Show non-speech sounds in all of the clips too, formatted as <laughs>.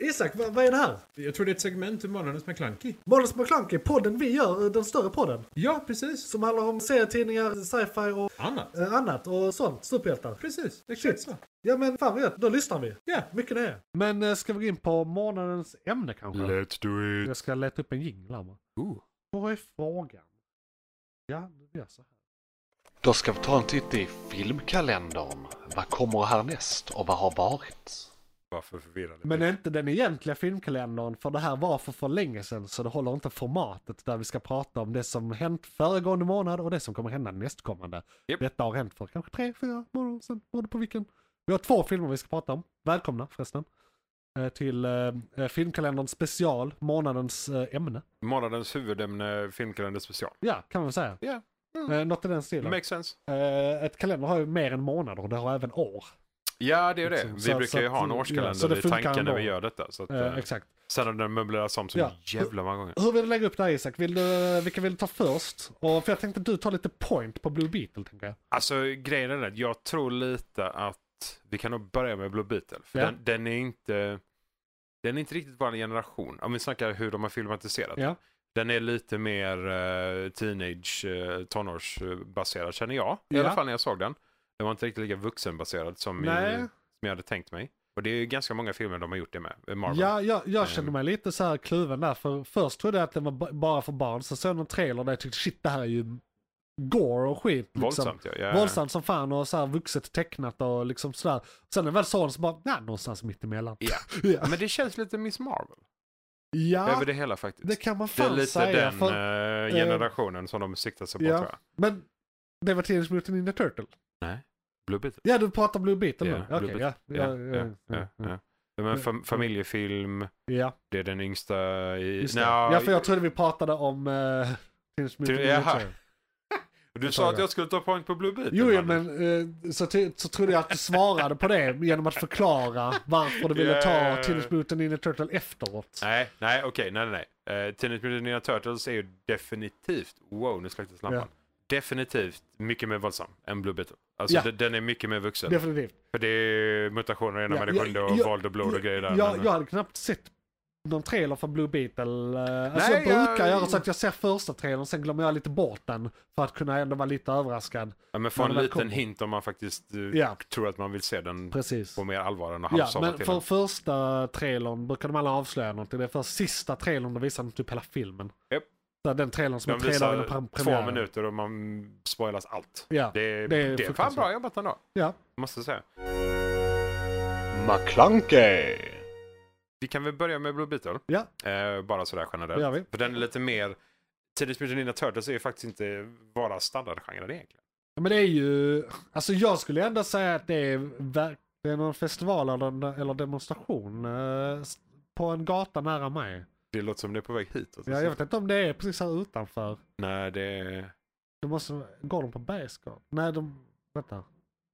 Isak, vad, vad är det här? Jag tror det är ett segment ur Månadens McKlunky. Månadens McKlunky, podden vi gör, eh, den större podden. Ja, precis. Som handlar om serietidningar, sci-fi och Annat. eh, annat och sånt. Superhjältar. Precis, exakt Shit. så. Ja men fan gött, då lyssnar vi. Ja. Mycket det är. Men eh, ska vi gå in på månadens ämne kanske? Let's do Jag ska leta upp en jingel här. Ooh. Vad är frågan? Ja, det gör så här. Då ska vi ta en titt i filmkalendern. Vad kommer härnäst och vad har varit? Varför förvirrade Men är inte den egentliga filmkalendern, för det här var för för länge sedan så det håller inte formatet där vi ska prata om det som hänt föregående månad och det som kommer hända nästkommande. Japp. Detta har hänt för kanske tre, fyra månader sedan, beroende på vilken. Vi har två filmer vi ska prata om. Välkomna förresten. eh, Till eh, eh, filmkalendern special, månadens eh, ämne. Månadens huvudämne, filmkalender special. Ja, kan man väl säga. Ja, Eh, något i den stilen. makes sense. Eh, ett kalender har ju mer än månader det har även år. Ja, det är det. Så- Vi så- brukar ju att- ha en ja, årskalender det i tanken när vi gör detta. Så att, Eh, eh, exakt. sen har den möblerats om så Ja. jävla många gånger. Hur vill du lägga upp det här Isak? Vill du, vilka vill du ta först? Och för jag tänkte att du tar lite point på Blue Beetle tänker jag. Alltså grejen är den, att jag tror lite att vi kan nog börja med Blue Beetle. För Ja. den, den är inte den är inte riktigt vår generation. Om vi snackar hur de har filmatiserat. Ja. Den är lite mer uh, teenage, uh, tonårsbaserad känner jag. I Ja. alla fall när jag såg den. Den var inte riktigt lika vuxenbaserad som, Nej. som jag hade tänkt mig. Och det är ju ganska många filmer de har gjort det med. eh, Marvel. Ja, jag, jag kände Ehm. mig lite så här kluven där. För först trodde jag att den var ba- bara för barn. Sen såg jag någon trailer där jag tyckte shit det här är ju gore och skit. Liksom. Våldsamt ja. ja. Våldsamt som fan och så här vuxet tecknat och liksom sådär. Sen när jag väl såg den så bara, nej, någonstans mitt emellan. Ja. <laughs> ja. Men det känns lite Miss Marvel. ja Över det hela faktiskt. det kan man Det är fan lite säga. den för, eh, generationen som de siktar sig på ja. tror jag. Men det var Teenage Mutant Ninja Turtle. Nej. Blue Beetle. Ja, du pratar Blue Beetle nu? Okej, Beetle. ja. Ja, ja, ja, ja. Det var en fam- familjefilm. Ja, Det är den yngsta i... Nja, Ja, för jag trodde vi pratade om uh, Teenage Mutant. <laughs> Du sa att jag skulle ta point på Blue Beetle. Jo, ja, men eh, så, så trodde jag att du svarade på det genom att förklara varför du ville ta. Teenage Mutant Ninja Turtle efteråt. Nej, nej, okej, nej, nej, nej. Uh, Teenage Mutant Ninja Turtles är ju definitivt, wow, nu släcktes lampan. Definitivt mycket mer våldsam än Blue Beetle. Alltså Ja. den, är mycket mer vuxen. Definitivt. För det är mutationer ena Ja, sjunde och våld och blod och grejer där. Jag, men- jag hade knappt sett någon trailer för Blue Beetle. eh, Alltså Nej, jag brukar jag- göra så att jag ser första trailern, sen glömmer jag lite bort den. För att kunna ändå vara lite överraskad. ja, men få en liten hint om man faktiskt eh, Ja. tror att man vill se den Precis. på mer allvar än att Ja, men till för den. första trailern brukar de alla avslöja någonting. Det är först sista trailern de visar typ hela filmen. Japp. Så den trailern som De är tre dagar innan visar pre- två premiären. minuter och man spoilas allt. Ja, Det är, det är det är fan bra jobbat ändå, ja. måste säga. McClunkey! Vi kan väl börja med Blue Beetle. Ja. Eh, bara sådär generellt. vi. För den är lite mer... Teenage Mutant Ninja Turtles är ju faktiskt inte bara standardgenren egentligen. Men det är ju, alltså jag skulle ändå säga att det är, det är någon festival eller, eller demonstration eh, på en gata nära mig. Det låter som det är på väg hit. Alltså. Ja, jag vet inte om det är precis här utanför. Nej, det är... Det måste, går de på Bergsgatan? Nej, de, vänta.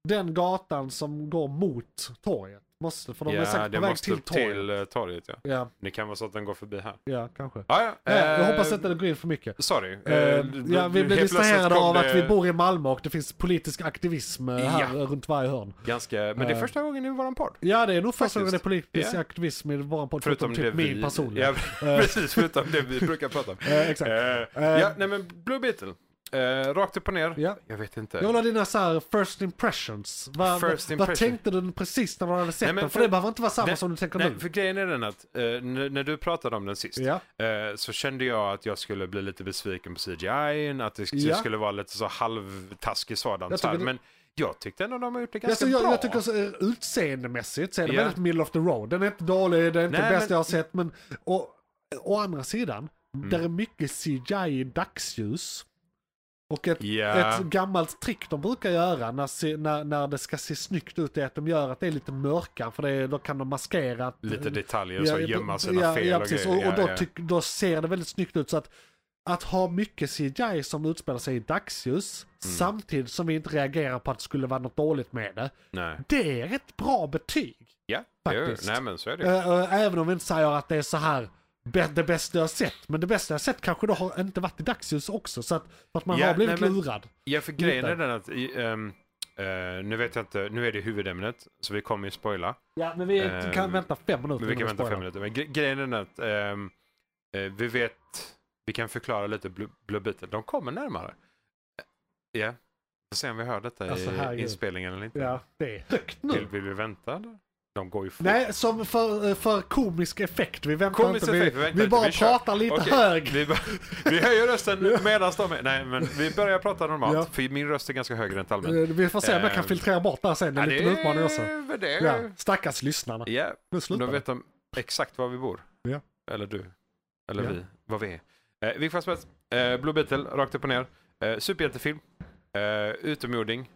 Den gatan som går mot torget. Måste, för de är ja, säkert det på väg till torget. till eh, torget. Ja. Ja, Det kan vara så att den går förbi här. ja, kanske. Ah, ja, jag eh, hoppas inte det går in för mycket. Sorry. Eh, Eh, ja, vi blir distraherade av att det vi bor i Malmö och det finns politisk aktivism eh, här Ja. runt varje hörn. Ganska... Men det är första gången i våran podd. Ja, det är nog första gången det är politisk aktivism i vår podd, Förutom förutom det typ vi... min personliga. Ja, <laughs> precis. Förutom det vi brukar prata om. <laughs> Exakt. Ja, nej men Blue Beetle. Eh, rakt upp och ner. Ja. Jag vet inte. Jag vill ha dina så här first impressions. Vad, First vad, vad impression. tänkte du precis när du hade sett Nej, den? För, för- det behöver inte vara samma Nej, som du tänker Nej, nu. för grejen är den att eh, när du pratade om den sist Ja, eh, så kände jag att jag skulle bli lite besviken på CGI, att det Ja. skulle vara lite så halvtaskig sådan. Jag så här. tycker det- Men jag tyckte ändå de har gjort det alltså, ganska jag, bra. jag tycker så, eh, utseendemässigt så är det Ja. väldigt middle of the road. Den är inte dålig, det är inte Nej, det bästa men- jag har sett. Men å, å andra sidan, Mm. där är mycket CGI i dagsljus. Och ett, Ja. ett gammalt trick de brukar göra när, när, när det ska se snyggt ut är att de gör att det är lite mörkare för det, då kan de maskera. att- Lite detaljer och så, Ja, gömma sina ja, fel ja, och precis. grejer. Och, och då, ja, tyck, då ser det väldigt snyggt ut. Så att, att ha mycket CGI som utspelar sig i dagsljus Mm. samtidigt som vi inte reagerar på att det skulle vara något dåligt med det. Nej. Det är ett bra betyg. Ja, Faktiskt. nej men så är det. Även om vi inte säger att det är så här det bästa jag sett. Men det bästa jag sett kanske då har inte varit i dagsljus också. Så att, att man Ja, har blivit nej, men- lurad. Ja, för grejen är den att ehm, Eh, nu vet jag inte, nu är det huvudämnet så vi kommer ju spoila. Ja, men vi Eh, kan vänta fem minuter. Men vi kan vänta fem minuter. Men gre- grejen är den att ehm, eh, vi vet, vi kan förklara lite Beetle. De kommer närmare. Ja, får se om vi hör detta Alltså, i inspelningen eller inte. Ja, det är högt Vill, nu. vill vi vänta? Då? De går ju fort. Nej, som för, för komisk effekt. Vi väntar Komisk inte. effekt, vi vi, vi inte, bara vi kör. pratar lite Okej, hög. Vi, vi höjer rösten <laughs> medan de är... Nej, men vi börjar prata normalt. Ja. För min röst är ganska hög rent allmänt. Eh, Vi får se om jag kan Eh, filtrera bort det här sen. Det är en liten utmaning också. det. Ja, stackars lyssnarna. Ja, Nu slutar då vet de exakt var vi bor. Ja. Eller du. Eller Ja. vi. Vad vi är. Eh, Vilket fall som helst. Eh, Blue Beetle, rakt upp och ner. Eh, superhjältefilm. Eh, utomjording.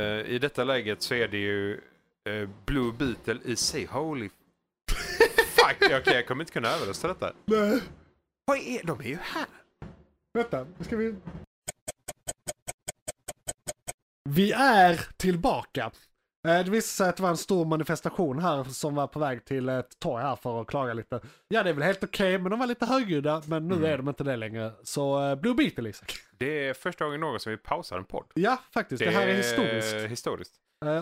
Eh, I detta läget så är det ju eh, Blue Beetle i sig. Holy fuck. Okej, jag kommer inte kunna överrösta detta. Nej. Vad är de? är ju här. Vänta, ska vi... Vi är tillbaka. Eh, Det visade sig att det var en stor manifestation här som var på väg till ett torg här för att klaga lite. Ja, det är väl helt okej, men de var lite högljudda. Men nu Mm. är de inte det längre. Så uh, Blue Beetle, Isak. Det är första gången någon som vi pausar en podd. Ja, faktiskt. Det, här är historiskt. historiskt.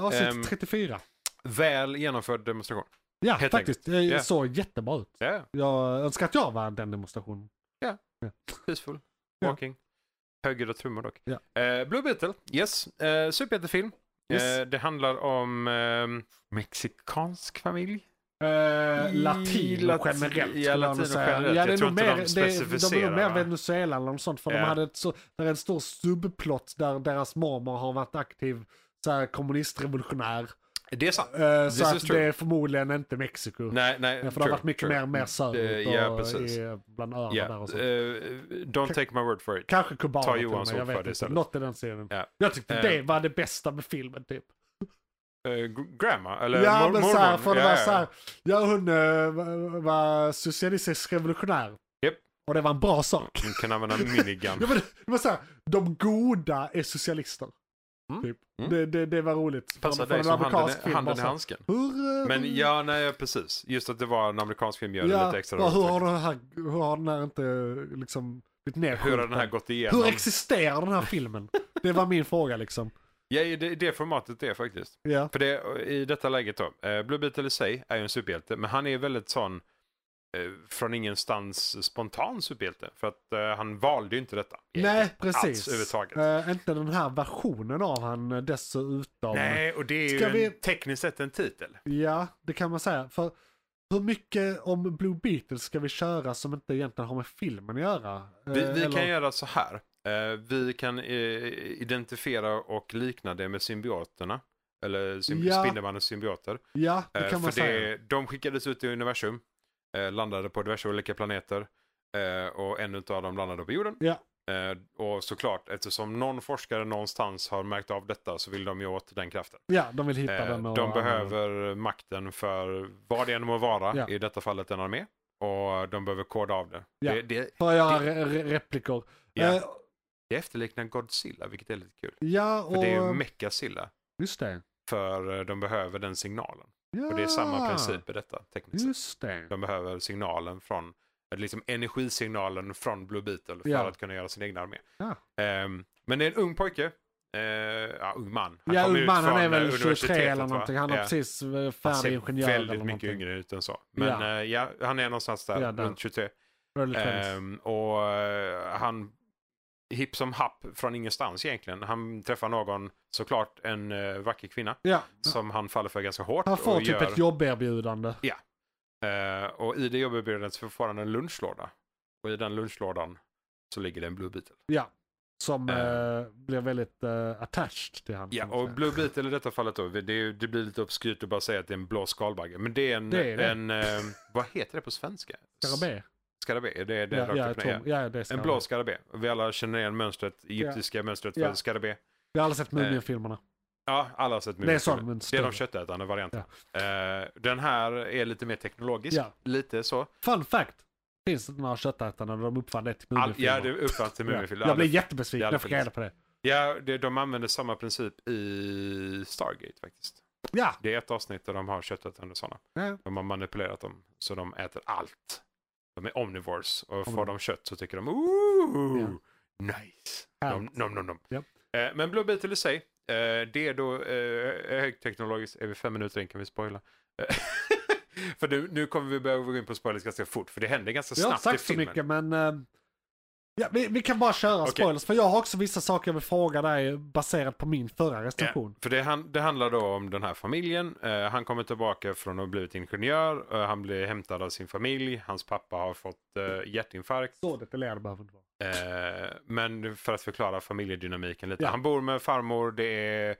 Avsnitt Ehm, 34. Väl genomförd demonstration. Ja, helt faktiskt. Det Ja. såg jättebra ut. Ja, Jag önskar att jag var den demonstrationen. peaceful. <laughs> Ja. Walking. Högljudda trummor dock. Eh, Blue Beetle, yes. Eh, superhjältefilm. Yes. Eh, det handlar om ehm, mexikansk familj. Uh, latino lat- generellt ja, jag latino säga. generellt. Ja, det Jag är tror nog inte mer, de det, de är specificerar, nog mer? Venezuela eller något sånt. För de Ja. hade ett så, där är en stor subplott där deras mormor har varit aktiv så här, kommunistrevolutionär. Det är sant. Uh, så att true. det är förmodligen inte Mexiko. Nej, nej. För det har varit mycket true. mer, mer söderut Eh, ja, och precis. i, bland öarna Ja, där och så. eh, don't take my word for it. Kanske kubaner ta Johans ord för det istället. Något i den serien. Ja. Jag tyckte Eh. det var det bästa med filmen typ. Eh, gr- grandma? Eller Ja mor- men såhär, mormor? för det var ja. såhär, ja hon uh, var- socialistisk revolutionär. Japp. Och det var en bra sak. Hon kan använda minigun. <laughs> Ja, men det var såhär, de goda är socialister. Mm. Typ. Mm. Det, det, det var roligt. Passar dig som handen, film handen i bara så här, handsken. Hur, eh, Men ja, nej precis. Just att det var en amerikansk film gör det ja, lite extra ja, hur, roligt har den här, hur har den här inte liksom blivit Hur har den här gått igenom? Hur existerar den här filmen? Det var min fråga liksom. Ja, i det, det formatet det är faktiskt. Ja. För det, i detta läget då, eh, Blue Beetle i sig är ju en superhjälte, men han är väldigt sån eh, från ingenstans spontan superhjälte. För att eh, han valde ju inte detta. Nej, precis. överhuvudtaget. Eh, inte den här versionen av han eh, dessutom. Nej, och det är ju Ska en, vi- tekniskt sett en titel. Ja, det kan man säga. För hur mycket om Blue Beatles ska vi köra som inte egentligen har med filmen att göra? Vi, Eh, vi eller- kan göra så här. Eh, vi kan eh, identifiera och likna det med symbioterna. Eller symbi- Ja. Spindelmannens symbioter. Ja, det Eh, kan man för säga. det, de skickades ut i universum, eh, landade på diverse olika planeter eh, och en av dem landade på jorden. Ja. Eh, och såklart, eftersom någon forskare någonstans har märkt av detta så vill de ju åt den kraften. Ja, de vill hitta Eh, den. Och de behöver makten för vad det än må vara, Ja. i detta fallet en armé. Och de behöver koda av det. Ja. Det, det, För att göra det- re- re- replikor. Ja. Eh, det efterliknar Godzilla, vilket är lite kul. ja, För och... det är ju Mechazilla. Just det. För eh, de behöver den signalen. Ja, Och det är samma princip i detta, tekniskt. Just det. De behöver signalen från, eh, liksom energisignalen från Blue Beetle för Ja. att kunna göra sin egen armé. Ja. Ehm, men det är en ung pojke. Uh, ja, ung man. Han ja, ung man, han är eh, väl 23 universitetet, eller någonting. Han har Ja. precis eh, Han färdig ser ingenjör eller väldigt mycket yngre ut än så. Men Ja. ja, ja han är någonstans där, runt 23. Early 20s. Ehm, och eh, han, hipp som happ från ingenstans egentligen. Han träffar någon, såklart en uh, vacker kvinna, ja, som han faller för ganska hårt. han får typ gör, ett jobberbjudande. Eh, och i det jobberbjudandet så får han en lunchlåda. Och i den lunchlådan så ligger det en Blue Beetle. Ja. Som eh, blir väldigt eh, attached till honom. Ja, och säga. Blue Beetle i detta fallet då, det, det blir lite obskyrt att bara säga att det är en blå skalbagge. Men det är en, Det är det. en vad heter det på svenska? Skarabé. Skarabé, är det det Ja, rakt ja, upp Tom, ja, det är En blå skarabé. Vi alla känner igen mönstret, egyptiska mönstret för Ja. skarabé. Jag har aldrig sett Mumien-filmerna. Ja, alla har sett Det men Det är de köttätande varianterna. Eh, den här är lite mer teknologisk, Ja. lite så. Fun fact. Finns det några köttätare när de uppfann det till All, Mumien-filmer? ja, det uppfanns till <laughs> Ja. Mumifilmen. Jag blev Alla- jättebesviken det när jag fick reda på det. Ja, det, de använder samma princip i Stargate faktiskt. Ja. Det är ett avsnitt där de har köttätande sådana. ja. De har manipulerat dem så de äter allt. De är omnivores och får de kött så tycker de ooh, Ja. nice. Nom, nom, nom, nom. Ja. Eh, men Blue Beetle i sig, det är då eh, högteknologiskt, är vi fem minuter in kan vi spoila. <laughs> för nu, nu kommer vi börja gå in på spoilers ganska fort, för det händer ganska Jag har inte snabbt i sagt så filmen. mycket men... ja, vi, vi kan bara köra Okej. spoilers för jag har också vissa saker jag vill fråga dig baserat på min förra recension. För det, han, det handlar då om den här familjen. Eh, han kommer tillbaka från att ha blivit ingenjör. Eh, han blir hämtad av sin familj. Hans pappa har fått eh, hjärtinfarkt. Så detaljerad behöver inte vara. Eh, men för att förklara familjedynamiken lite. Ja. Han bor med farmor. Det är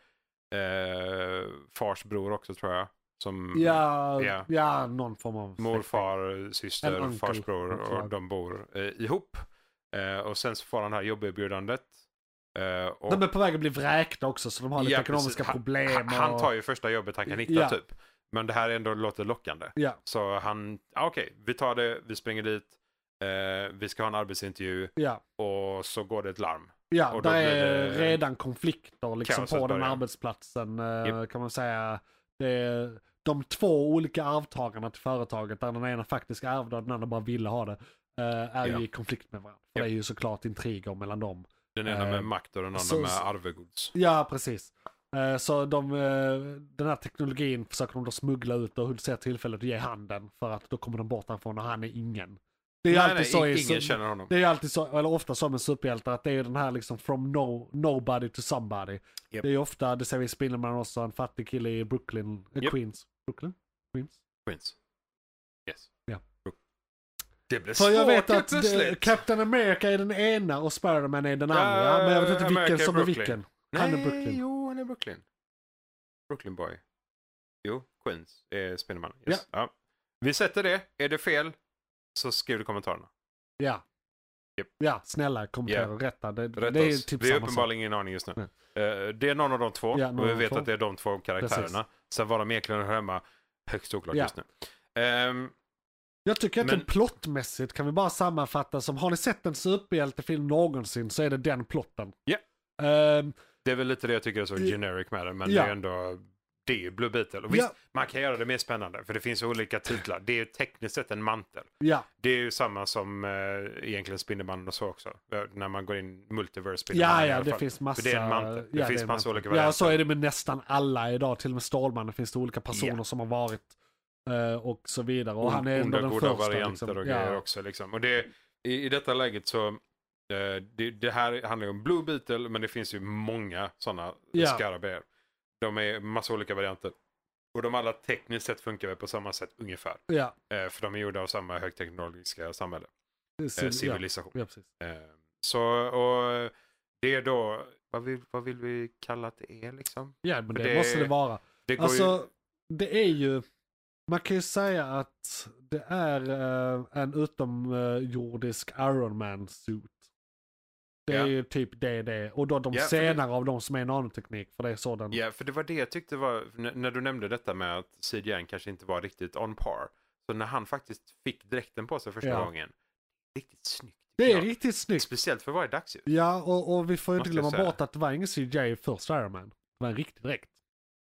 fars bror också tror jag. Som Ja, ja. ja, någon form av... morfar, syster, onkel, fars bror också. och de bor ihop. Eh, och sen så får han det här jobberbjudandet. Eh, och De är på väg att bli vräkta också så de har lite Ja, ekonomiska. Han- problem. Han, han och- tar ju första jobbet han kan hitta Ja. typ. Men det här ändå låter lockande. Ja, Så han, ah, okej, vi tar det, vi springer dit, eh, vi ska ha en arbetsintervju och så går det ett larm. Ja, Och där är det redan konflikter liksom på den arbetsplatsen eh, Japp. kan man säga. Det är de två olika arvtagarna till företaget där den ena faktiskt ärvde och den andra bara ville ha det. Eh, är Ja. ju i konflikt med varandra. För Japp. det är ju såklart intriger mellan dem. Den ena Eh, med makt och den andra så- med arvegods. Ja, precis. Eh, Så de, eh, den här teknologin försöker de då smuggla ut och ser tillfället att ge handen för att då kommer de bort härifrån och han är ingen. Det är Nej, alltid nej, så ingen su- känner honom. Det är alltid så, eller ofta så med superhjältar, att det är den här liksom from no, nobody to somebody. Japp. Det är ofta, det ser vi i Spindelman också, en fattig kille i Brooklyn, eh, Japp. Queens. Brooklyn? Queens? Queens. Yes. Ja. Det blir För jag vet att det, plötsligt. Captain America är den ena och Spiderman är den Ja, andra. Men jag vet inte America vilken som är vilken. Nej, Han är Brooklyn. jo, han är Brooklyn. Brooklyn boy. Jo, Queens är Spindelmannen. Yes. Ja. Vi sätter det. Är det fel så skriv i kommentarerna. Ja. Japp. Ja, snälla kommentera Ja. och rätta. Det, Rätta det är oss. typ vi har uppenbarligen ingen aning just nu. Eh, det är någon av de två Ja, och vi vet två. att det är de två karaktärerna. Sen vad de egentligen hemma, högst oklart Ja. just nu. Ehm, Jag tycker att Men- Men... plottmässigt kan vi bara sammanfatta som, har ni sett en superhjältefilm någonsin så är det den plotten. Ja. Ehm, det är väl lite det jag tycker är så Ja. generic med det, men Ja. det är ändå det är ju Blue Beetle. Och visst, Ja. man kan göra det mer spännande för det finns olika titlar. Det är ju tekniskt sett en mantel. ja. Det är ju samma som eh, egentligen Spindelmannen och så också. När man går in multiverse Ja, Spindelmannen ja, alla det finns massa. För det är en mantel. Det ja, finns en massa olika Ja, varianter. så är det med nästan alla idag. Till och med Stålmannen finns det olika personer Ja. som har varit och så vidare. Och han är ändå onda, den goda första. varianter liksom. och ja. grejer också. Liksom. Och det, i, I detta läget så, eh, det, det här handlar ju om Blue Beetle, men det finns ju många sådana Ja. skarabéer. De är massa olika varianter. Och de alla tekniskt sett funkar väl på samma sätt ungefär. Ja, Eh, för de är gjorda av samma högteknologiska samhälle, eh, civilisation. ja, ja, precis. Eh, så, och det är då, vad vill, vad vill vi kalla att det är liksom? Ja, men det, det- måste det vara. Det går ju, Alltså, det är ju, man kan ju säga att det är eh, en utomjordisk Iron Man-suit. Det är Ja. ju typ det det. Och då de Ja, för senare av dem som är nanoteknik, för det är så den... Ja, för det var det jag tyckte var, när du nämnde detta med att CGN kanske inte var riktigt on par. Så när han faktiskt fick dräkten på sig första Ja. gången, riktigt snyggt. Det är jag. riktigt snyggt. Speciellt för varje dagsljus. Ja, och, och vi får ju inte glömma bort att det var ingen CGI i första Iron Man. Det var en riktig dräkt.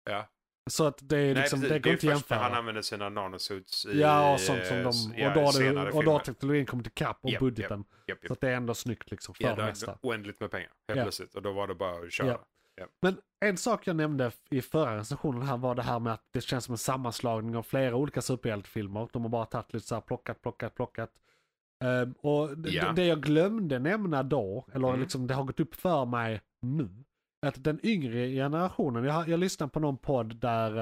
Ja. Så att det är liksom, Nej, det precis. går inte att först när jämföra. han använder sina nanosuits i Ja, och sånt som eh, de, och, ja, då senare det, och då har teknologin kommit ikapp och Japp, budgeten. Japp, japp. Så att det är ändå snyggt liksom för Ja, det det mesta. är oändligt med pengar helt Ja. plötsligt. Och då var det bara att köra. Ja. Men en sak jag nämnde i förra recensionen här var det här med att det känns som en sammanslagning av flera olika superhjältefilmer. De har bara tagit lite så här plockat, plockat, plockat. Ehm, och d- Ja. det jag glömde nämna då, eller Mm. liksom det har gått upp för mig nu, att den yngre generationen, jag, jag lyssnade på någon podd där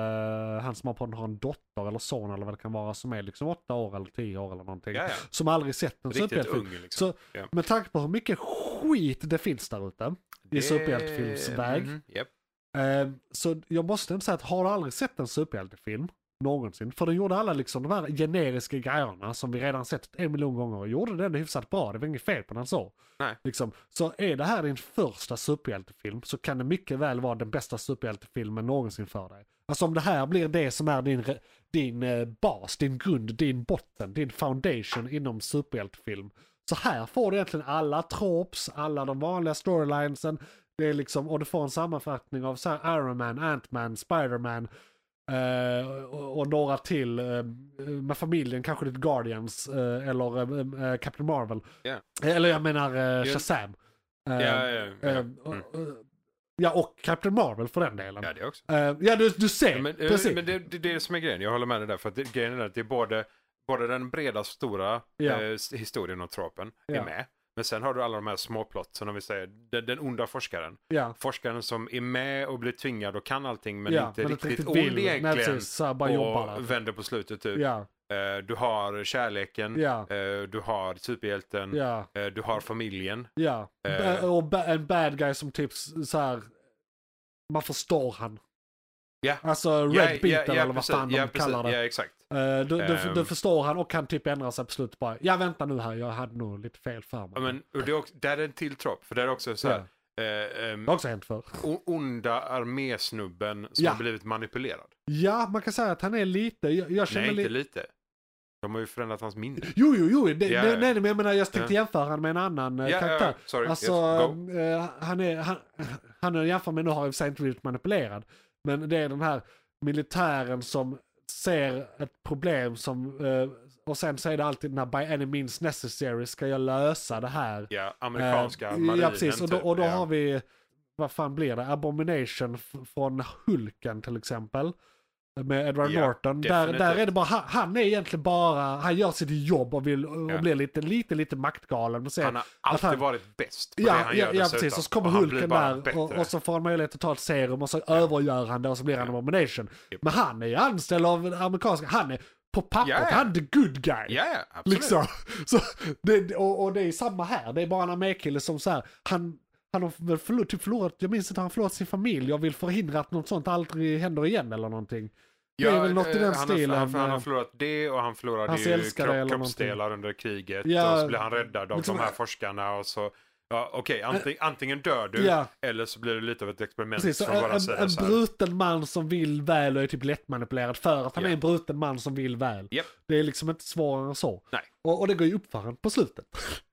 eh, han som har podden har en dotter eller son eller vad det kan vara som är liksom åtta år eller tio år eller någonting. Ja, ja. Som aldrig sett en superhjältefilm. liksom. Så Ja. med tanke på hur mycket skit det finns där ute, i superhjältefilmsväg. Mhm, japp. Eh, så jag måste ändå säga att har du aldrig sett en superhjältefilm någonsin, för den gjorde alla liksom de här generiska grejerna som vi redan sett en miljon gånger och gjorde den hyfsat bra, det var inget fel på den så. Nej. Liksom, så är det här din första superhjältefilm så kan det mycket väl vara den bästa superhjältefilmen någonsin för dig. Alltså om det här blir det som är din, din eh, bas, din grund, din botten, din foundation inom superhjältefilm. Så här får du egentligen alla tropes, alla de vanliga storylinesen. Det är liksom, och du får en sammanfattning av så här Iron Man, Ant-Man, Spider-Man eh, och, och några till. eh, med familjen, kanske lite Guardians eh, eller Captain Marvel. Ja. Eller jag menar. Shazam. Ja. eh, Mm. Ja, och Captain Marvel för den delen. Ja, det också. Ja, du, du ser. Ja, men, precis. men det, det, det är det som är grejen, jag håller med dig där. För att det, grejen är att det är både, både den breda stora historien och tropen är med. Men sen har du alla de här småplotten, om vi säger den, den onda forskaren. ja. Forskaren som är med och blir tvingad och kan allting men ja, inte men riktigt, ond vill. Nej, egentligen. precis. Bara jobbar och vänder på slutet typ. Ja, Eh, du har kärleken, ja, eh, du har superhjälten, ja, eh, du har familjen. ja. Och ba- en bad guy som typ så här. Man förstår han. Ja. Alltså Red Ja, ja, eller vad fan de kallar det. Ja, exakt. Eh, du, du, Ehm. du förstår han och kan typ ändra sig på slutet bara. Ja vänta nu här, jag hade nog lite fel för mig. Ja, men, och det är också, där är en till trop, för det är också så här. Eh, ehm, Det har också hänt för. onda armésnubben som Ja. har blivit manipulerad. Ja, man kan säga att han är lite, jag, jag känner Nej, inte lite... De har ju förändrat hans minne. Jo, jo, jo, det, Ja, nej, nej, men jag menar jag tänkte jämföra han med en annan Ja, karaktär. ja, sorry. Alltså, yes, eh, han är, han, han är jämfört med, nu har jag i och för sig inte blivit manipulerad, men det är den här militären som ser ett problem som, eh, och sen så är det alltid den här by any means necessary, ska jag lösa det här? Ja, amerikanska Eh, marinen Ja, precis, och då, typ. och då ja. har vi, vad fan blir det, Abomination från Hulken till exempel. Med Edward Ja, Norton. Där, definitivt. där är det bara, han, han är egentligen bara, han gör sitt jobb och, vill, och Ja. blir lite, lite, lite maktgalen. Och sen, Han har alltid han- varit bäst på Ja, det han ja, gör ja precis. Och så kommer Och Hulken där och, och så får han möjlighet att ta ett serum och så övergör han det och så blir han en abomination. Japp. Men han är ju anställd av amerikanska, han är på pappret, Ja, ja. han är the good guy. Ja, ja, absolut. Liksom. <laughs> Så, det, och, och det är samma här, det är bara en armékille som så här, han, han har förlorat, typ förlorat, jag minns inte, han har förlorat sin familj och vill förhindra att något sånt aldrig händer igen eller någonting. Det är väl något i eh, den han stilen. Har, han, har eh, förlorat det och han förlorade Hans ju kropp, kroppsdelar under kriget. Ja, och så blir han räddad av liksom- de här forskarna och så... Ja, okej, antingen, antingen dör du Ja. eller så blir det lite av ett experiment Precis, som bara en, säger en här. bruten man som vill väl och är typ lättmanipulerad för att han Ja. är en bruten man som vill väl. Japp. Det är liksom inte svårare än så. Nej. Och, och det går ju upp för honom på slutet.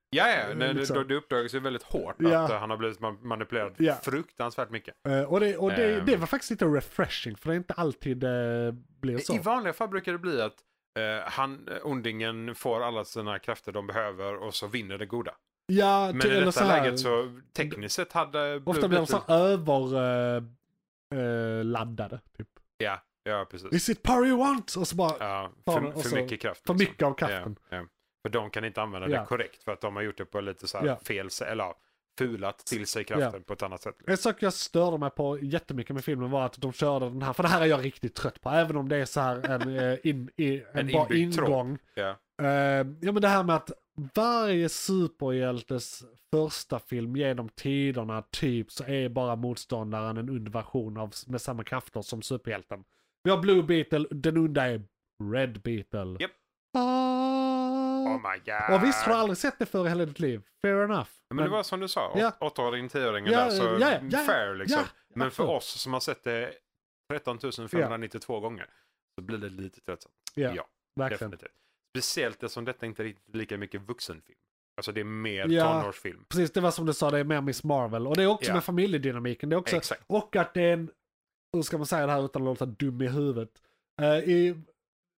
Ja, ja, nej, liksom. det, det uppdagas ju väldigt hårt Ja. att eh, han har blivit ma- manipulerad Ja. fruktansvärt mycket. Eh, och det, och det, Ehm. det var faktiskt lite refreshing för det är inte alltid det blir så. I vanliga fall brukar det bli att eh, han, eh, ondingen får alla sina krafter de behöver och så vinner det goda. ja, Men i detta så här, läget så tekniskt sett hade... Ofta blir de så över eh, eh, laddade. Typ. Ja, ja precis. Is it power you want? Och så bara Ja, för, för mycket kraft. för liksom. mycket av kraften. Ja, ja. För de kan inte använda Ja. det korrekt för att de har gjort det på lite så här Ja. fel eller ja, fulat till sig kraften på ett annat sätt. En sak jag störde mig på jättemycket med filmen var att de körde den här, för det här är jag riktigt trött på, även om det är så här en, eh, in, i, en, En bra ingång. Eh, ja men det här med att varje superhjältes första film genom tiderna typ så är bara motståndaren en ond version av, med samma krafter som superhjälten. Vi har Blue Beetle, den onda är Red Beetle. Japp. Ah. Oh my god. Och visst har du aldrig sett det förr i hela ditt liv? Fair enough. Men det var som du sa, Ja. 8-åringen, 10-åringen Ja, där, så ja, ja, ja, fair liksom. Men för oss som har sett det 13 592 gånger så blir det lite tröttsamt. Ja, verkligen. definitivt. Speciellt eftersom detta inte är riktigt lika mycket vuxenfilm. Alltså det är mer Ja. tonårsfilm. Precis, det var som du sa, det är mer Miss Marvel. Och det är också med familjedynamiken. Det är också, Exakt. och att det är en, hur ska man säga det här utan att låta dum i huvudet? Eh, i,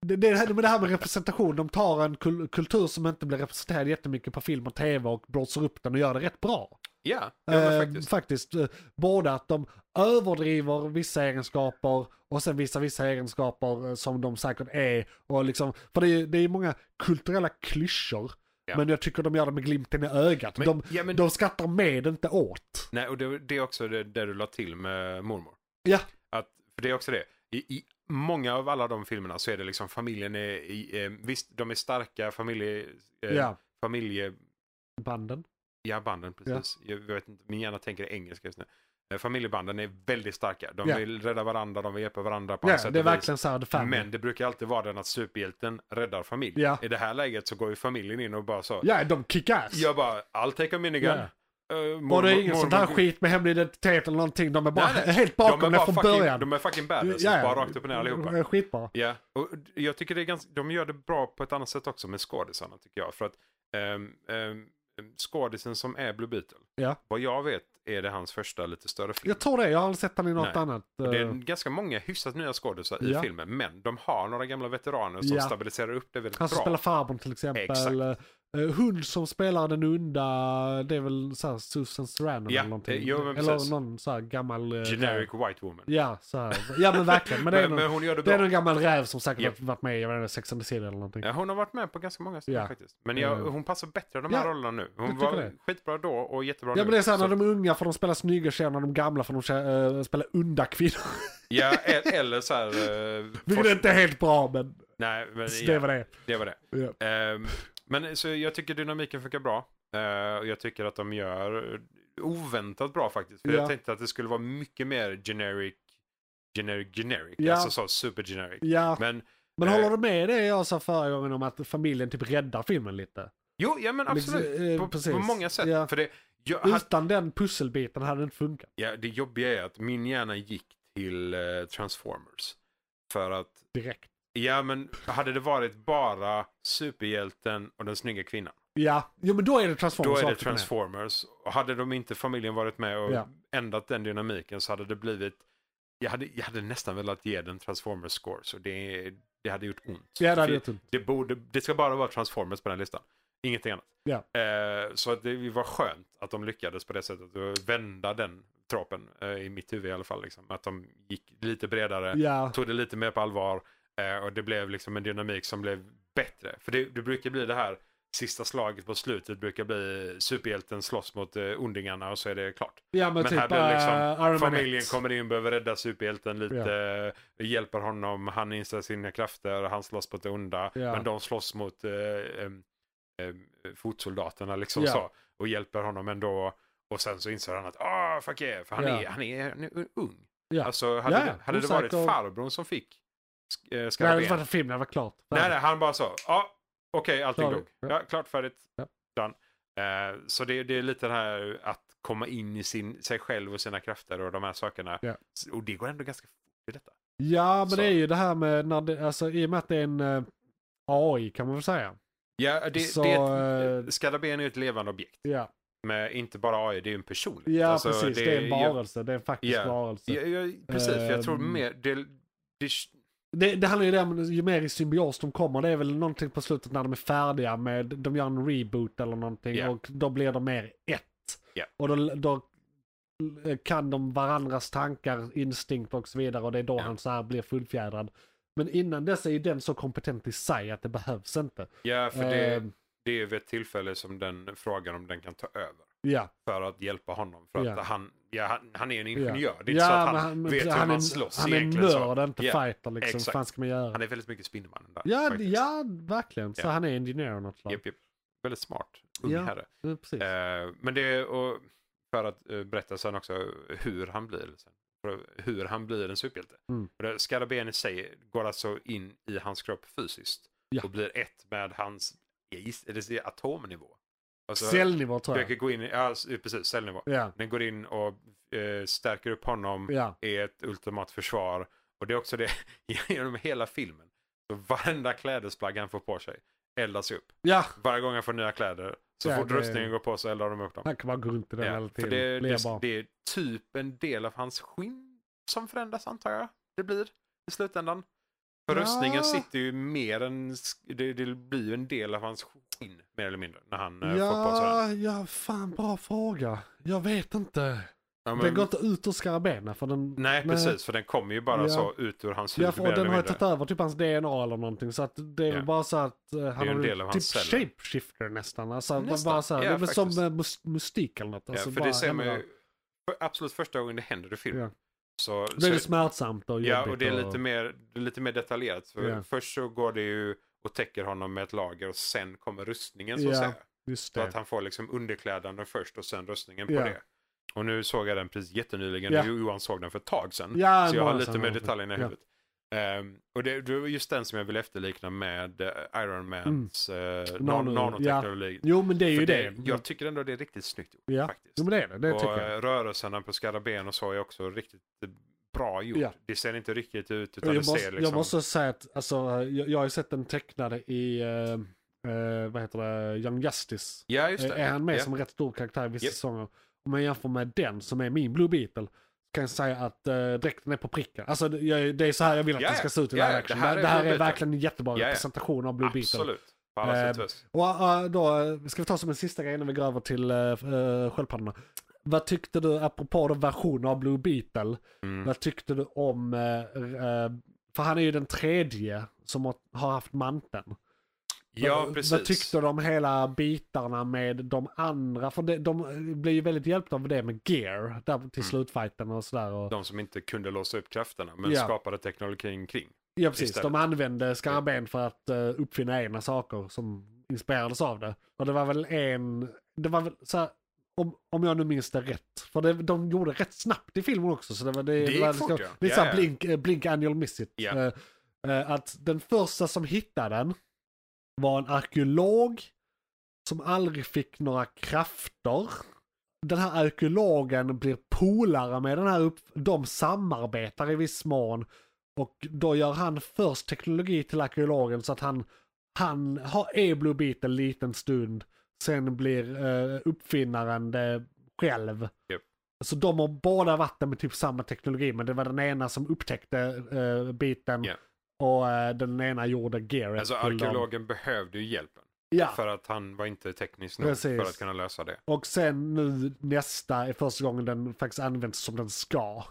det, det, men det här med representation, de tar en kul, kultur som inte blir representerad jättemycket på film och tv och blåser upp den och gör det rätt bra. Ja, ja Eh, faktiskt. faktiskt. eh, både att de överdriver vissa egenskaper och sen vissa vissa egenskaper eh, som de säkert är. Och liksom, för det är, det är många kulturella klyschor. Ja. Men jag tycker de gör det med glimten i ögat. Men- de, ja, men- de skrattar med, inte åt. Nej, och det, det är också det, det du la till med mormor. Ja. Att, för det är också det. I, I många av alla de filmerna så är det liksom familjen är, i, eh, visst de är starka familje, eh, Ja, familje, banden. ja banden precis. Jag vet inte, min hjärna tänker engelska just nu. Eh, Familjebanden är väldigt starka. De Ja. vill rädda varandra, de vill hjälpa varandra på Ja, sätt det är verkligen the family. Men det brukar alltid vara den att superhjälten räddar familj. Ja. I det här läget så går ju familjen in och bara så. Ja, de kick ass. Jag bara, I'll take a minigun. Ja. Uh, och det är ingen sånt här skit med hemlig identitet eller någonting. De är bara Nej, nej. helt bakom de är det från fucking, början. De är fucking badass, ja. bara rakt upp och ner allihopa. Det är Skitbra. Ja, och jag tycker det är ganska, de gör det bra på ett annat sätt också med skådisarna tycker jag. För att um, um, skådisen som är Blue Beetle, Ja. vad jag vet är det hans första lite större film. Jag tror det, jag har aldrig sett den i något Nej. annat. Och det är eh, ganska många hyfsat nya skådisar i Ja. filmen, men de har några gamla veteraner som Ja. stabiliserar upp det väldigt Han bra. spelar farbrorn till exempel. Exakt. Eh, hon som spelar den onda, det är väl så här Susan Sarandon Ja, eller någonting. eh, jo, eller precis. någon så här gammal eh, Generic räv. white woman. Ja, så här. ja men verkligen. Men det är, <laughs> Men, någon, men hon gör det det är någon gammal räv som säkert har varit med i jag vet inte, Sex and the City eller någonting. Ja, hon har varit med på ganska många ställen Ja. faktiskt. Men jag, hon passar bättre de här Ja, rollerna nu. Hon var det. skitbra då och jättebra Ja nu. men det är så här Så- när de är unga för de spelar snygga tjejer, när de är gamla för de äh, spelar onda kvinnor. Ja, <laughs> e- eller så här... Uh, Vilket är inte helt bra men Nej, men så ja, det var det. det var det. Ja. Ehm, men så jag tycker dynamiken funkar bra. Eh, och jag tycker att de gör oväntat bra faktiskt. För Ja. jag tänkte att det skulle vara mycket mer generic, generic, generic. Ja. Alltså så super generic. Ja, Men men eh, håller du med det jag sa förra gången om att familjen typ räddar filmen lite? jo, ja men absolut. Liksom, eh, på, på många sätt. Ja. För det, jag, hade, Utan den pusselbiten hade det inte funkat ja, det jobbiga är att min hjärna gick till eh, Transformers. För att direkt. Ja, men hade det varit bara superhjälten och den snygga kvinnan. Ja, jo men då är det Transformers. Då är det. Transformers. Och hade de inte familjen varit med och Ja. ändrat den dynamiken så hade det blivit... Jag hade, jag hade nästan velat ge den Transformers score. Så det, det hade gjort ont. Ja, det hade gjort ont. det, borde, det ska bara vara Transformers på den listan. Ingenting annat. Ja. Eh, så att det var skönt att de lyckades på det sättet. Och vända den tropen. Eh, I mitt huvud i alla fall. Liksom. Att de gick lite bredare Ja, tog det lite mer på allvar och det blev liksom en dynamik som blev bättre. För det, det brukar bli det här sista slaget på slutet brukar bli superhjälten slåss mot eh, ondingarna och så är det klart. ja men, Men typ här blir det liksom, Man familjen 1. kommer in, behöver rädda superhjälten lite, eh, hjälper honom, han inser sina krafter, han slåss mot det onda. Ja. Men de slåss mot eh, em, fotsoldaterna liksom Ja. så. Och hjälper honom ändå. Och sen så inser han att ah fuck yeah, för han, Ja. är, han, är, han är ung. Ja. Alltså hade, Ja, det, hade det varit farbrorn som fick eh, Nej, det skarabén. var en film, det var klart. Nej, nej, han bara så. Ja, okej, allting Klar. dog. Ja. Klart, färdigt. Ja. Done. Eh, så det, det är lite det här att komma in i sin, sig själv och sina krafter och de här sakerna. Ja. Och det går ändå ganska fort i detta. Ja, men Så. det är ju det här med, när det, alltså, i och med att det är en eh, AI kan man väl säga. Ja, det, Så, det är eh, ett, skarabén är ett levande objekt. Ja, Med inte bara AI, det är ju en person. ja Alltså, precis. Det, är en jag- varelse. Det är en faktisk Ja. varelse. Ja, ja, precis, för jag tror Ehm. mer... Det, det, Det, det handlar ju om, ju mer i symbios de kommer, det är väl någonting på slutet när de är färdiga med, de gör en reboot eller någonting Ja. och då blir de mer ett. Ja. Och då, då kan de varandras tankar, instinkt och så vidare och det är då Ja. han så här blir fullfjädrad. Men innan dess är ju den så kompetent i sig att det behövs inte. ja, för det, Ehm, det är vid ett tillfälle som den frågar om den kan ta över. Ja. för att hjälpa honom. För Ja. att han, ja, han, han är en ingenjör. Det är inte så att men han, vet hur han man är, slåss Han är nörd, inte Ja, fighter liksom. exakt. Fan ska man göra? Han är väldigt mycket Spindelmannen där. ja, faktiskt. ja, verkligen. Så han är ingenjör av något slag. Japp, japp. Väldigt smart. Ung Ja. herre. Precis. Eh, men det och för att eh, berätta sen också hur han blir. Sen. För Hur han blir en superhjälte. Mm. Skarabén i sig går alltså in i hans kropp fysiskt. Ja. Och blir ett med hans, är atomnivå. Alltså, Cellnivå tror jag. gå in i, ja precis, cellnivå. Ja, Den går in och eh, stärker upp honom. ja. är ett ultimat försvar. Och det är också det <laughs> genom hela filmen. Så varenda klädesplagg han får på sig eldas upp. Ja, Varje gång han får nya kläder. Så Ja, fort det- rustningen går på så eldar de upp dem. han kan bara gå runt i den hela tiden. det, det, det är typ en del av hans skinn som förändras antar jag. Det blir i slutändan. För Ja. rustningen sitter ju mer än, det, det blir ju en del av hans skinn mer eller mindre. När han eh. Ja, ja, fan bra fråga. Jag vet inte. Ja, men- Den går inte ut ur skarabenen för den... Nej precis, för den kommer ju bara Ja. så ut ur hans Ja, huvud för, mer och den har ju tagit över typ hans DNA eller någonting. Så att det är Ja. bara så att uh, han har del av typ hans celler. shapeshifter nästan. Alltså, Nästan. Bara så här, Ja, det är väl som uh, mus- mystik eller något. Alltså, ja, för det ser man ju för absolut första gången det händer i filmen. Ja. Så, Då är det så, smärtsamt och jobbigt. ja, och det är lite mer, det är lite mer detaljerat. För Ja. Först så går det ju och täcker honom med ett lager och sen kommer rustningen så att Ja, säga. Just Så det. att han får liksom underklädnaden först och sen rustningen på Ja. det. Och nu såg jag den precis jättenyligen. Ja. Johan såg den för ett tag sedan. Ja, så jag har lite så mer detaljerna i Ja. huvudet. Ehm, och det, det var just den som jag vill efterlikna med eh, Iron Mans mm. Nano- nanoteknologi. Jo, men det är ju För det. Jag tycker ändå det är riktigt snyggt gjort Ja. faktiskt. Jo, men det är det. Det och tycker jag. eh, rörelserna på skarabén och så är också riktigt bra gjort. Ja. Det ser inte riktigt ut utan Jag det måste, ser liksom... jag måste säga att alltså, jag, jag har ju sett den tecknade i, uh, uh, vad heter det, Young Justice. Ja, just det. Är han med ja. som en rätt stor karaktär i vissa Japp. säsonger. Om man jämför med den som är min Blue Beetle. Kan jag säga att uh, dräkten är på pricken. Alltså det, jag, det är så här jag vill att Ja, den ska se ut i ja, live det action. här Det, det här är Beetle. verkligen en jättebra representation av Blue Beetle. Absolut. Alla Eh, sätt och äh, då ska vi ta som en sista grej innan vi går över till äh, sköldpaddorna. Vad tyckte du, apropå då version av Blue Beetle, Mm. vad tyckte du om, äh, äh, för han är ju den tredje som har, haft manteln. Ja, precis. Vad tyckte du om hela bitarna med de andra? För det, de blir ju väldigt hjälpta av det med gear, där till Mm. slutfighten och sådär. Och, De som inte kunde låsa upp krafterna, men Ja. skapade teknologin kring. ja precis, istället. de använde skarben för att uh, uppfinna egna saker som inspirerades av det. Och det var väl en, det var väl så här, om, om jag nu minns det rätt. För det, de gjorde rätt snabbt i filmen också. Så det, var, det, Det var, fort, ja. Lite Ja, såhär ja. blink, eh, blink annual miss it. Ja. Eh, eh, att den första som hittade den var en arkeolog som aldrig fick några krafter. Den här arkeologen blir polare med den här upp... De samarbetar i viss mån. Och då gör han först teknologi till arkeologen så att han, han har, Blue Beetle en liten stund. Sen blir eh, uppfinnaren det själv. Japp. Så de har båda varit med typ samma teknologi men det var den ena som upptäckte eh, biten. Ja. Och eh, den ena gjorde gearet. Alltså till dem. arkeologen behövde ju hjälpen. Ja. För att han var inte teknisk nog Precis. för att kunna lösa det. Och sen nu nästa är första gången den faktiskt används som den ska.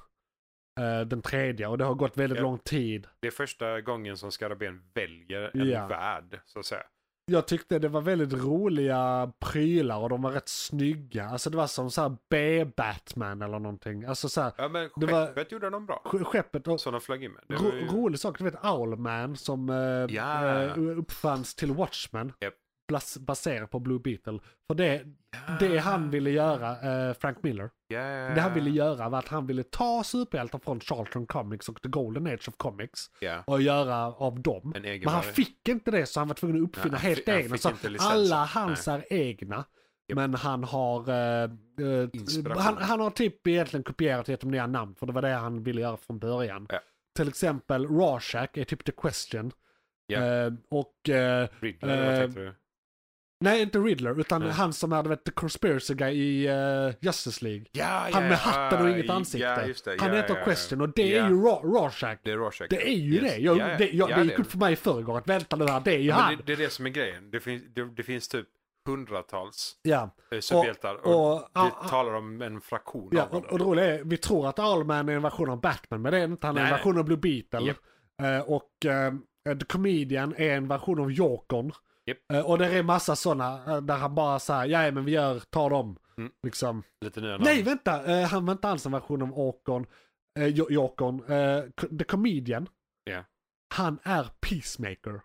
Eh, den tredje och det har gått väldigt Ja. lång tid. Det är första gången som Skarabén väljer en Ja. värld, så att säga. Jag tyckte det var väldigt roliga prylar och de var rätt snygga. Alltså det var som så här B-Batman eller någonting. Alltså så här, Ja, men Det var- skeppet gjorde de bra. sk- skeppet och Som de flög in med. Ju... rolig sak, du vet Owlman som eh, Ja. eh, uppfanns till Watchmen. Japp. Baserat på Blue Beetle. För det, det han ville göra, eh, Frank Miller, Ja. det han ville göra var att han ville ta superhjältar från Charlton Comics och The Golden Age of Comics Ja. och göra av dem. Men han fick inte det så han var tvungen att uppfinna Nej, han helt egna. Så alla hans är egna. Men han har, eh, eh, han, han har typ egentligen kopierat dem nya namn för det var det han ville göra från början. Ja. Till exempel Rorschach är typ The Question. Ja. Eh, och, eh, Riddler, vad Eh, tänkte du? Nej inte Riddler, utan Nej. han som är vet, The Conspiracy Guy i eh, Justice League. Ja, Han ja, med hatten och inget ansikte. Han heter. Question och det är ju Ro- Rorschach. Det är Rorschach. Det är ju Yes. det. Jag, Ja, ja. det, jag, Ja, det gick är upp för mig i förrgår att vänta nu här, det är ju han. det, det är det som är grejen. Det finns, det, det finns typ hundratals Ja, eh, superhjältar. Och, och, vi ah, talar om en fraktion ja, av dem. och, och det roliga är, vi tror att Owlman är en version av Batman, men det är inte. Han är en version av Blue Beetle. Japp. Eh, och eh, The Comedian är en version av Jokern. Japp. Eh, och det är massa sådana där han bara säger, ja men vi gör, tar dem. Mm. Liksom. Lite nya namn. Nej vänta, eh, han var inte alls en version av. Eh, Jo- Jokern. Eh, The Comedian. Ja. Han är Peacemaker.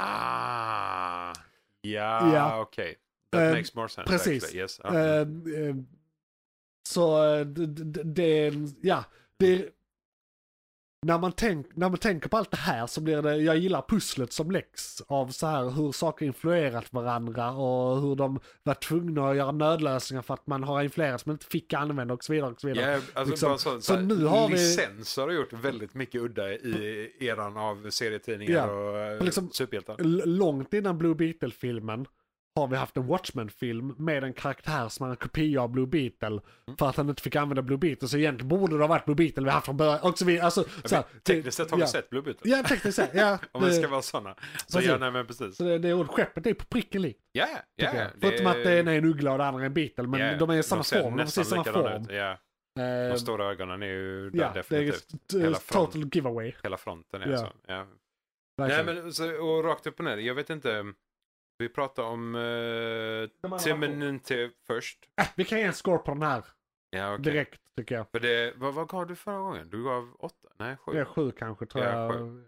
Ah, ja, Ja. okej. That Eh, makes more sense. precis. actually. Yes. Eh, eh, så eh, det, ja, det när man, tänk, när man tänker på allt det här så blir det, jag gillar pusslet som läggs av så här hur saker influerat varandra och hur de var tvungna att göra nödlösningar för att man har influerats men inte fick använda och så vidare. Och så vidare. Ja, alltså liksom. så, Så så nu har vi- licenser har gjort väldigt mycket udda i eran av serietidningar Ja. och eh, liksom- superhjältar. Långt innan Blue Beetle-filmen har vi haft en Watchmen-film med en karaktär som är en kopia av Blue Beetle. Mm. För att han inte fick använda Blue Beetle. Så egentligen borde det ha varit Blue Beetle vi haft från början. Och så vidare. Alltså, så här, Tekniskt sett har vi ja. sett Blue Beetle. Ja, tekniskt sett. Ja, <laughs> Om vi det- ska vara sådana. Så Precis. ja, nej men precis. Så det, det ordet skeppet är på pricken likt. Ja, ja. Förutom att det ena är en uggla och det andra är en Beetle. Men ja, de är i samma ser form. De har precis samma form. ut. Ja, Eh, de stora ögonen är ju där ja, det är definitivt. Hela front. total giveaway. Hela fronten är Ja. så. Ja. Nej men så, och rakt upp och ner. Jag vet inte. Vi pratar om uh, andra Timinente först. Äh, vi kan ge en score på den här Ja, okej. direkt tycker jag. För det, vad, vad gav du förra gången? Du gav åtta? Nej, sju. Det är sju kanske tror Ja, jag.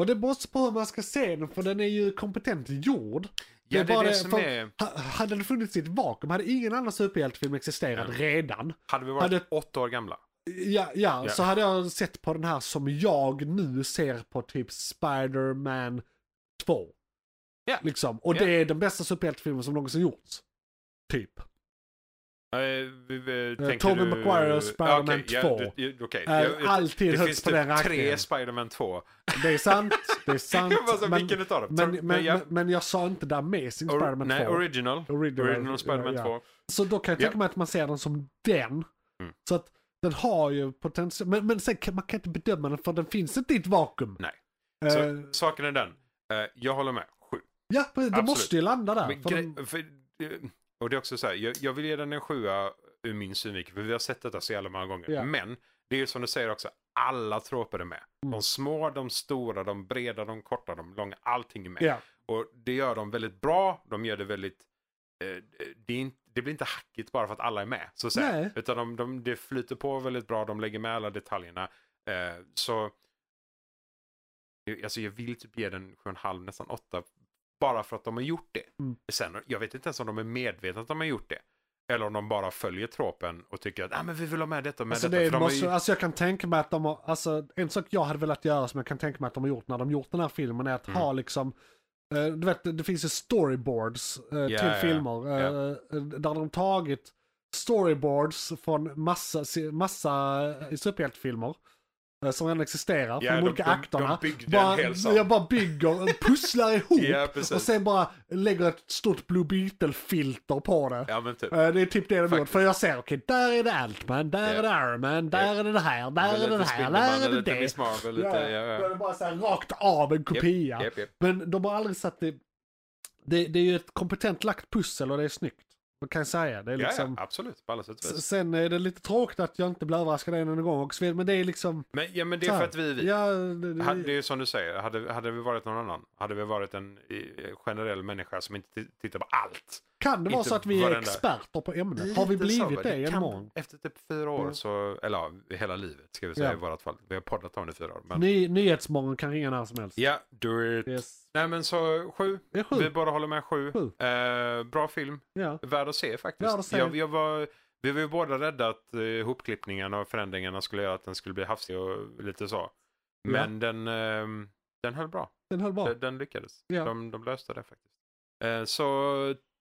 Och det beror på hur man ska se den för den är ju kompetent gjord. ja, det är bara det det, som är... Ha- Hade det funnits i ett vakuum hade ingen annan superhjältefilm existerat Ja. redan. Hade vi varit hade- åtta år gamla? Ja, ja, Ja. så hade jag sett på den här som jag nu ser på typ Spider-Man 2. Ja. Liksom. Och Ja. det är den bästa superhjältefilmen som någonsin gjorts. Typ. Eh, Tobey du... Maguire och Spider-Man Okej, ja, 2 du- ju- Okej. Är Jag- jag- alltid det högst finns på den typ rankingen. tre Spider-Man 2. Det är sant, det är <laughs> sant. Så, men, vilken utav dem? men, ja. jag sa inte The Amazing Or- Spider-Man 2. Nej, original. Original, Original Spider-Man ja, 2. Så då kan jag tänka Ja. mig att man ser den som den. Mm. Så att den har ju potential. Men, men sen kan man kan inte bedöma den för den finns inte i ett vakuum. Nej. Eh, saken är den. Eh, jag håller med. Ja, precis, det Absolut. måste ju landa där. Men för de, för, eh, och det är också så här, jag, jag vill ge den en sjua ur min synvinkel, för vi har sett detta så jävla många gånger. Ja. Men det är ju som du säger också, alla troper är med. Mm. De små, de stora, de breda, de korta, de långa, allting är med. ja. Och det gör de väldigt bra, de gör det väldigt, eh, det, inte, det blir inte hackigt bara för att alla är med. Så att säga. Nej. Utan de, de, det flyter på väldigt bra, de lägger med alla detaljerna. Eh, så Alltså jag vill typ ge den 7,5 nästan 8 bara för att de har gjort det. Mm. Sen, jag vet inte ens om de är medvetna att de har gjort det. Eller om de bara följer tropen och tycker att ah, men vi vill ha med detta med Alltså, detta. det de måste, ju... alltså jag kan tänka mig att de har, alltså en sak jag hade velat göra som jag kan tänka mig att de har gjort när de gjort den här filmen är att Mm. ha liksom, eh, du vet det finns ju storyboards eh, Ja, till ja. filmer. eh, Ja. eh, Där de tagit storyboards från massa, massa superhjältefilmer. Eh, Som redan existerar, Ja, från de olika de- akterna. de bara, jag bara bygger, pusslar <laughs> ihop Ja, och sen bara lägger ett stort Blue Beetle-filter på det. Ja typ. Eh, Det är typ det de gjort. För jag ser, okej, där är det Altman, där Ja. är det Iron Man, där Ja. är det det här, där är det det lite här, där är det lite det. Miss Marvel, lite, Ja, ja, Då är det bara så här rakt av en kopia. Japp, japp. Men de har aldrig satt det... det... Det är ju ett kompetent lagt pussel och det är snyggt. Vad kan säga? Det är liksom... ja, absolut. På alla sätt vis. Sen är det lite tråkigt att jag inte blir överraskad en enda gång och så vidare, men det är liksom... Men, ja, men det är för att vi är vi. Ja, det, det, det är ju som du säger, hade, hade vi varit någon annan, hade vi varit en generell människa som inte tittar på allt. Kan det vara så att vi är experter på ämnet? Har vi så, blivit va? det genom? Efter typ fyra år, Ja. så, eller ja, hela livet ska vi säga Ja. i vårt fall. Vi har poddat om det i fyra år. Men, Ny, Nyhetsmorgon kan ringa när som helst. ja, do it. Yes. Nej men så sju. Är sju. Vi båda håller med sju. Sju. Eh, bra film, Ja. värd att se faktiskt. Värd att se. Jag, jag var, vi var ju båda rädda att eh, ihopklippningarna och förändringarna skulle göra att den skulle bli hafsig och lite så. Men den, ehm, den höll bra. Den höll bra. Den, den lyckades. Ja. De, de löste det faktiskt. Eh, så...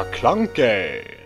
McClunkey!